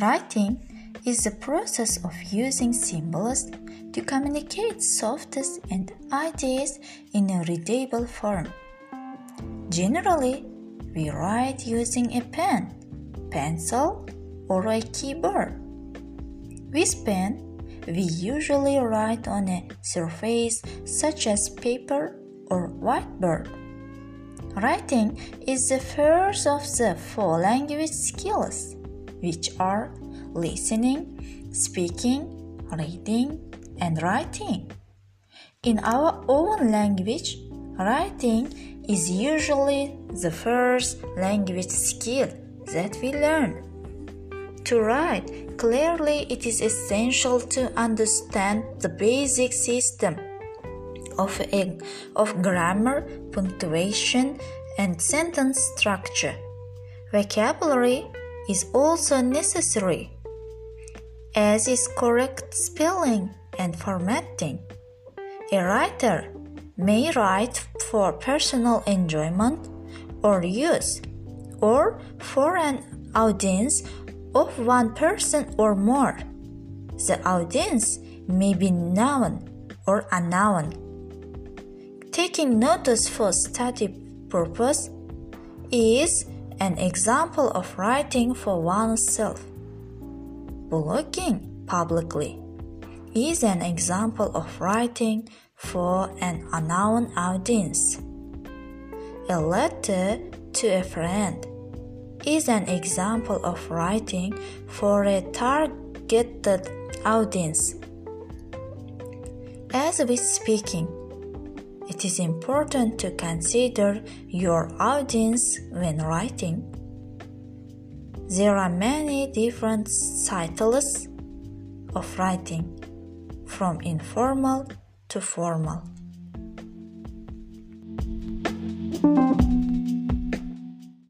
Writing is the process of using symbols to communicate thoughts and ideas in a readable form. Generally, we write using a pen, pencil, or a keyboard. With pen, we usually write on a surface such as paper or whiteboard. Writing is the first of the four language skills, which are listening, speaking, reading, and writing. In our own language, writing is usually the first language skill that we learn. To write clearly, it is essential to understand the basic system of, a, of grammar, punctuation, and sentence structure. Vocabulary is also necessary as is correct spelling and formatting. A writer may write for personal enjoyment or use, or for an audience of one person or more. The audience may be noun or noun. Taking notes for study purpose is an example of writing for oneself. Blogging publicly is an example of writing for an unknown audience. A letter to a friend is an example of writing for a targeted audience. As with speaking, it is important to consider your audience when writing. There are many different styles of writing, from informal to formal.